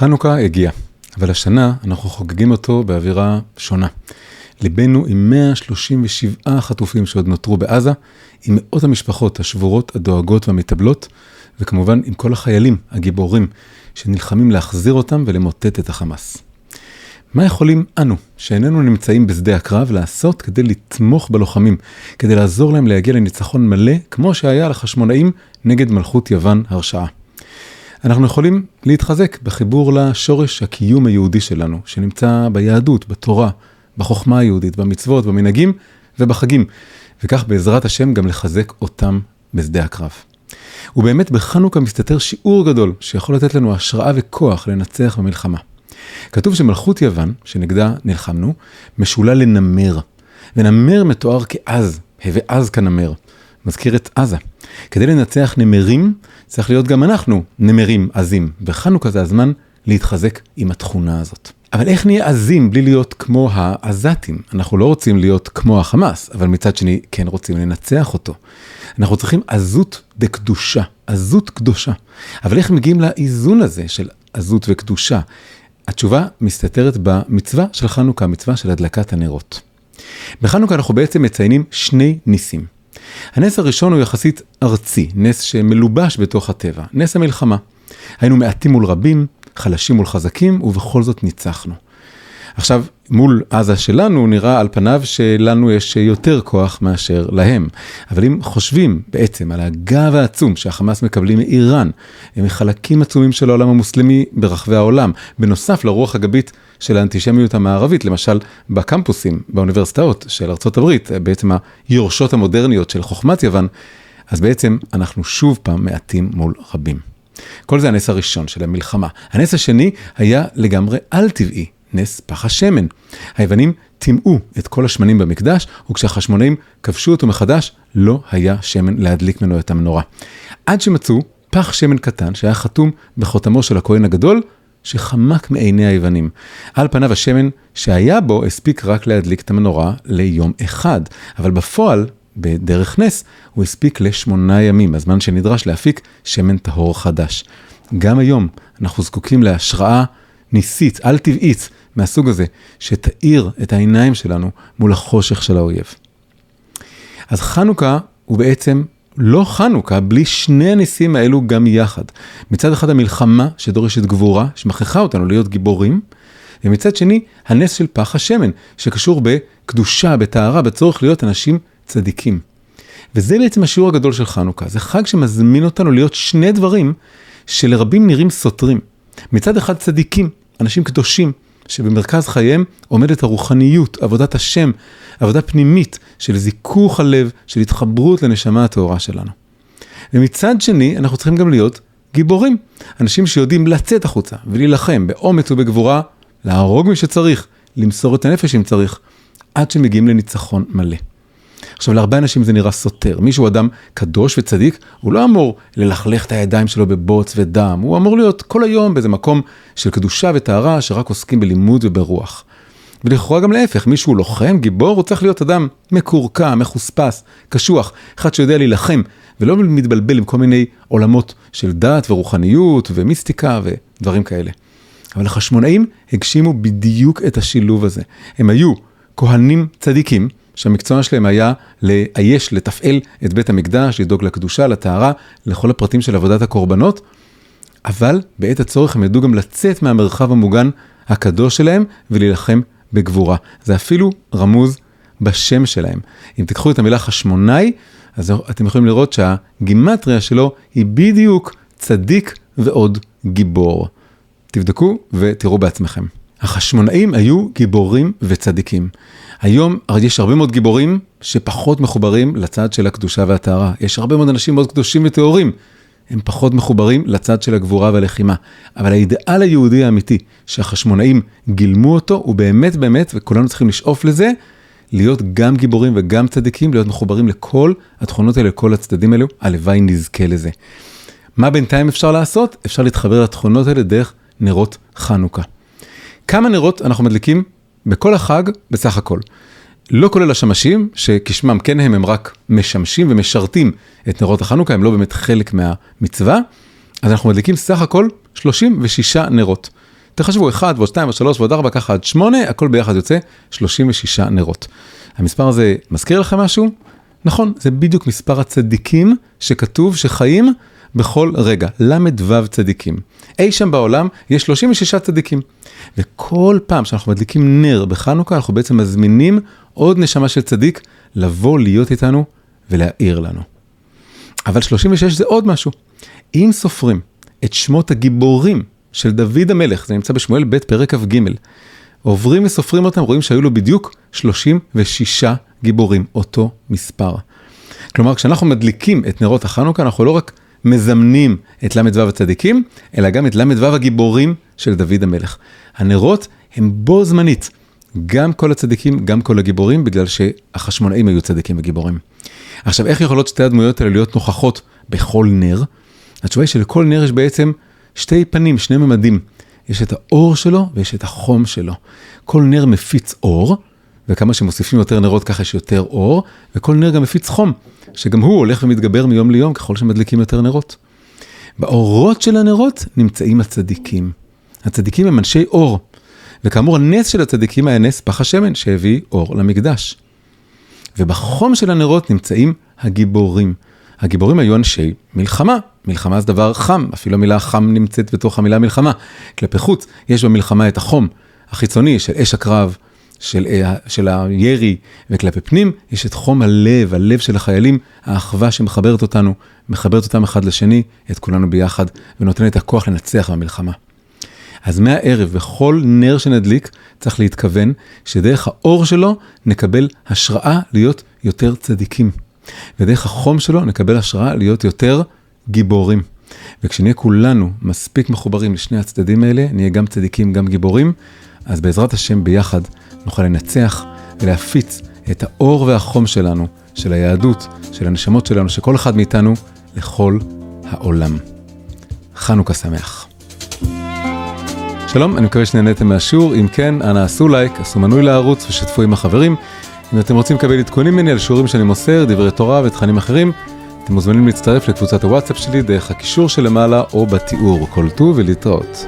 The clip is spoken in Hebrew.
חנוכה הגיע, אבל השנה אנחנו חוגגים אותו באווירה שונה. ליבנו עם 137 חטופים שעוד נותרו בעזה, עם מאות המשפחות השבורות, הדואגות והמתאבלות, וכמובן עם כל החיילים הגיבורים שנלחמים להחזיר אותם ולמוטט את החמאס. מה יכולים אנו, שאיננו נמצאים בשדה הקרב, לעשות כדי לתמוך בלוחמים, כדי לעזור להם להגיע לניצחון מלא, כמו שהיה לחשמונאים נגד מלכות יוון הרשעה? אנחנו יכולים להתחזק בחיבור לשורש הקיום היהודי שלנו, שנמצא ביהדות, בתורה, בחוכמה היהודית, במצוות, במנהגים ובחגים, וכך בעזרת השם גם לחזק אותם בשדה הקרב. ובאמת בחנוכה מסתתר שיעור גדול שיכול לתת לנו השראה וכוח לנצח במלחמה. כתוב שמלכות יוון, שנגדה נלחמנו, משולה לנמר, ונמר מתואר כעז, הווה עז כנמר, מזכיר את עזה. כדי לנצח נמרים, צריך להיות גם אנחנו נמרים עזים, וחנוכה זה הזמן להתחזק עם התכונה הזאת. אבל איך נהיה עזים בלי להיות כמו העזתים? אנחנו לא רוצים להיות כמו החמאס, אבל מצד שני כן רוצים לנצח אותו. אנחנו צריכים עזות דקדושה, עזות קדושה. אבל איך מגיעים לאיזון הזה של עזות וקדושה? התשובה מסתתרת במצווה של חנוכה, מצווה של הדלקת הנרות. בחנוכה אנחנו בעצם מציינים שני ניסים. הנס הראשון הוא יחסית ארצי, נס שמלובש בתוך הטבע, נס המלחמה. היינו מעטים מול רבים, חלשים מול חזקים, ובכל זאת ניצחנו. עכשיו, מול עזה שלנו נראה על פניו שלנו יש יותר כוח מאשר להם. אבל אם חושבים בעצם על הגב העצום שהחמאס מקבלים מאיראן, הם מחלקים עצומים של העולם המוסלמי ברחבי העולם, בנוסף לרוח הגבית של האנטישמיות המערבית, למשל בקמפוסים, באוניברסיטאות של ארה"ב, בעצם היורשות המודרניות של חוכמת יוון, אז בעצם אנחנו שוב פעם מעטים מול רבים. כל זה הנס הראשון של המלחמה. הנס השני היה לגמרי על-טבעי, נס פח השמן. היוונים טימאו את כל השמנים במקדש, וכשהחשמונאים כבשו אותו מחדש, לא היה שמן להדליק ממנו את המנורה. עד שמצאו פח שמן קטן שהיה חתום בחותמו של הכהן הגדול, שחמק מעיני היוונים. על פניו השמן שהיה בו הספיק רק להדליק את המנורה ליום אחד, אבל בפועל, בדרך נס, הוא הספיק לשמונה ימים, הזמן שנדרש להפיק שמן טהור חדש. גם היום אנחנו זקוקים להשראה ניסית, על-טבעית, מהסוג הזה, שתאיר את העיניים שלנו מול החושך של האויב. אז חנוכה הוא בעצם לא חנוכה בלי שני הניסים האלו גם יחד. מצד אחד המלחמה שדורשת גבורה, שמכריחה אותנו להיות גיבורים, ומצד שני הנס של פח השמן, שקשור בקדושה, בטהרה, בצורך להיות אנשים צדיקים. וזה בעצם השיעור הגדול של חנוכה, זה חג שמזמין אותנו להיות שני דברים שלרבים נראים סותרים. מצד אחד צדיקים, אנשים קדושים, שבמרכז חייהם עומדת הרוחניות, עבודת השם, עבודה פנימית של זיכוך הלב, של התחברות לנשמה הטהורה שלנו. ומצד שני, אנחנו צריכים גם להיות גיבורים, אנשים שיודעים לצאת החוצה ולהילחם באומץ ובגבורה, להרוג מי שצריך, למסור את הנפש אם צריך, עד שמגיעים לניצחון מלא. עכשיו, להרבה אנשים זה נראה סותר. מישהו אדם קדוש וצדיק, הוא לא אמור ללכלך את הידיים שלו בבוץ ודם, הוא אמור להיות כל היום באיזה מקום של קדושה וטהרה, שרק עוסקים בלימוד וברוח. ולכאורה גם להפך, מישהו לוחם, גיבור, הוא צריך להיות אדם מקורקע, מחוספס, קשוח, אחד שיודע להילחם, ולא מתבלבל עם כל מיני עולמות של דת ורוחניות ומיסטיקה ודברים כאלה. אבל החשמונאים הגשימו בדיוק את השילוב הזה. הם היו כהנים צדיקים, שהמקצוע שלהם היה לאייש, לתפעל את בית המקדש, לדאוג לקדושה, לטהרה, לכל הפרטים של עבודת הקורבנות, אבל בעת הצורך הם ידעו גם לצאת מהמרחב המוגן הקדוש שלהם ולהילחם בגבורה. זה אפילו רמוז בשם שלהם. אם תיקחו את המילה חשמונאי, אז אתם יכולים לראות שהגימטריה שלו היא בדיוק צדיק ועוד גיבור. תבדקו ותראו בעצמכם. החשמונאים היו גיבורים וצדיקים. היום יש הרבה מאוד גיבורים שפחות מחוברים לצד של הקדושה והטהרה. יש הרבה מאוד אנשים מאוד קדושים וטהורים. הם פחות מחוברים לצד של הגבורה והלחימה. אבל האידאל היהודי האמיתי שהחשמונאים גילמו אותו, הוא באמת באמת, וכולנו צריכים לשאוף לזה, להיות גם גיבורים וגם צדיקים, להיות מחוברים לכל התכונות האלה, לכל הצדדים האלו, הלוואי נזכה לזה. מה בינתיים אפשר לעשות? אפשר להתחבר לתכונות האלה דרך נרות חנוכה. כמה נרות אנחנו מדליקים בכל החג בסך הכל. לא כולל השמשים, שכשמם כן הם, הם רק משמשים ומשרתים את נרות החנוכה, הם לא באמת חלק מהמצווה, אז אנחנו מדליקים סך הכל 36 נרות. תחשבו 1 ועוד 2 ועוד 3 ועוד 4 ככה עד 8, הכל ביחד יוצא 36 נרות. המספר הזה מזכיר לכם משהו? נכון, זה בדיוק מספר הצדיקים שכתוב שחיים בכל רגע, ל"ו צדיקים. אי שם בעולם יש 36 צדיקים. וכל פעם שאנחנו מדליקים נר בחנוכה, אנחנו בעצם מזמינים עוד נשמה של צדיק לבוא להיות איתנו ולהאיר לנו. אבל 36 זה עוד משהו. אם סופרים את שמות הגיבורים של דוד המלך, זה נמצא בשמואל ב' פרק כ"ג, עוברים וסופרים אותם, רואים שהיו לו בדיוק 36 גיבורים, אותו מספר. כלומר, כשאנחנו מדליקים את נרות החנוכה, אנחנו לא רק מזמנים את ל"ו הצדיקים, אלא גם את ל"ו הגיבורים של דוד המלך. הנרות הם בו זמנית, גם כל הצדיקים, גם כל הגיבורים, בגלל שהחשמונאים היו צדיקים וגיבורים. עכשיו, איך יכולות שתי הדמויות האלה להיות נוכחות בכל נר? התשובה היא שלכל נר יש בעצם שתי פנים, שני ממדים. יש את האור שלו ויש את החום שלו. כל נר מפיץ אור, וכמה שמוסיפים יותר נרות ככה יש יותר אור, וכל נר גם מפיץ חום, שגם הוא הולך ומתגבר מיום ליום ככל שמדליקים יותר נרות. באורות של הנרות נמצאים הצדיקים. הצדיקים הם אנשי אור, וכאמור הנס של הצדיקים היה נס פח השמן שהביא אור למקדש. ובחום של הנרות נמצאים הגיבורים. הגיבורים היו אנשי מלחמה, מלחמה זה דבר חם, אפילו המילה חם נמצאת בתוך המילה מלחמה. כלפי חוץ, יש במלחמה את החום החיצוני של אש הקרב, של, אה, של הירי, וכלפי פנים יש את חום הלב, הלב של החיילים, האחווה שמחברת אותנו, מחברת אותם אחד לשני, את כולנו ביחד, ונותנת את הכוח לנצח במלחמה. אז מהערב, בכל נר שנדליק, צריך להתכוון שדרך האור שלו נקבל השראה להיות יותר צדיקים. ודרך החום שלו נקבל השראה להיות יותר גיבורים. וכשנהיה כולנו מספיק מחוברים לשני הצדדים האלה, נהיה גם צדיקים, גם גיבורים, אז בעזרת השם ביחד נוכל לנצח ולהפיץ את האור והחום שלנו, של היהדות, של הנשמות שלנו, שכל אחד מאיתנו, לכל העולם. חנוכה שמח. שלום, אני מקווה שנהניתם מהשיעור, אם כן, אנא עשו לייק, עשו מנוי לערוץ ושתפו עם החברים. אם אתם רוצים לקבל עדכונים ממני על שיעורים שאני מוסר, דברי תורה ותכנים אחרים, אתם מוזמנים להצטרף לקבוצת הוואטסאפ שלי דרך הקישור שלמעלה או בתיאור. כל טוב ולהתראות.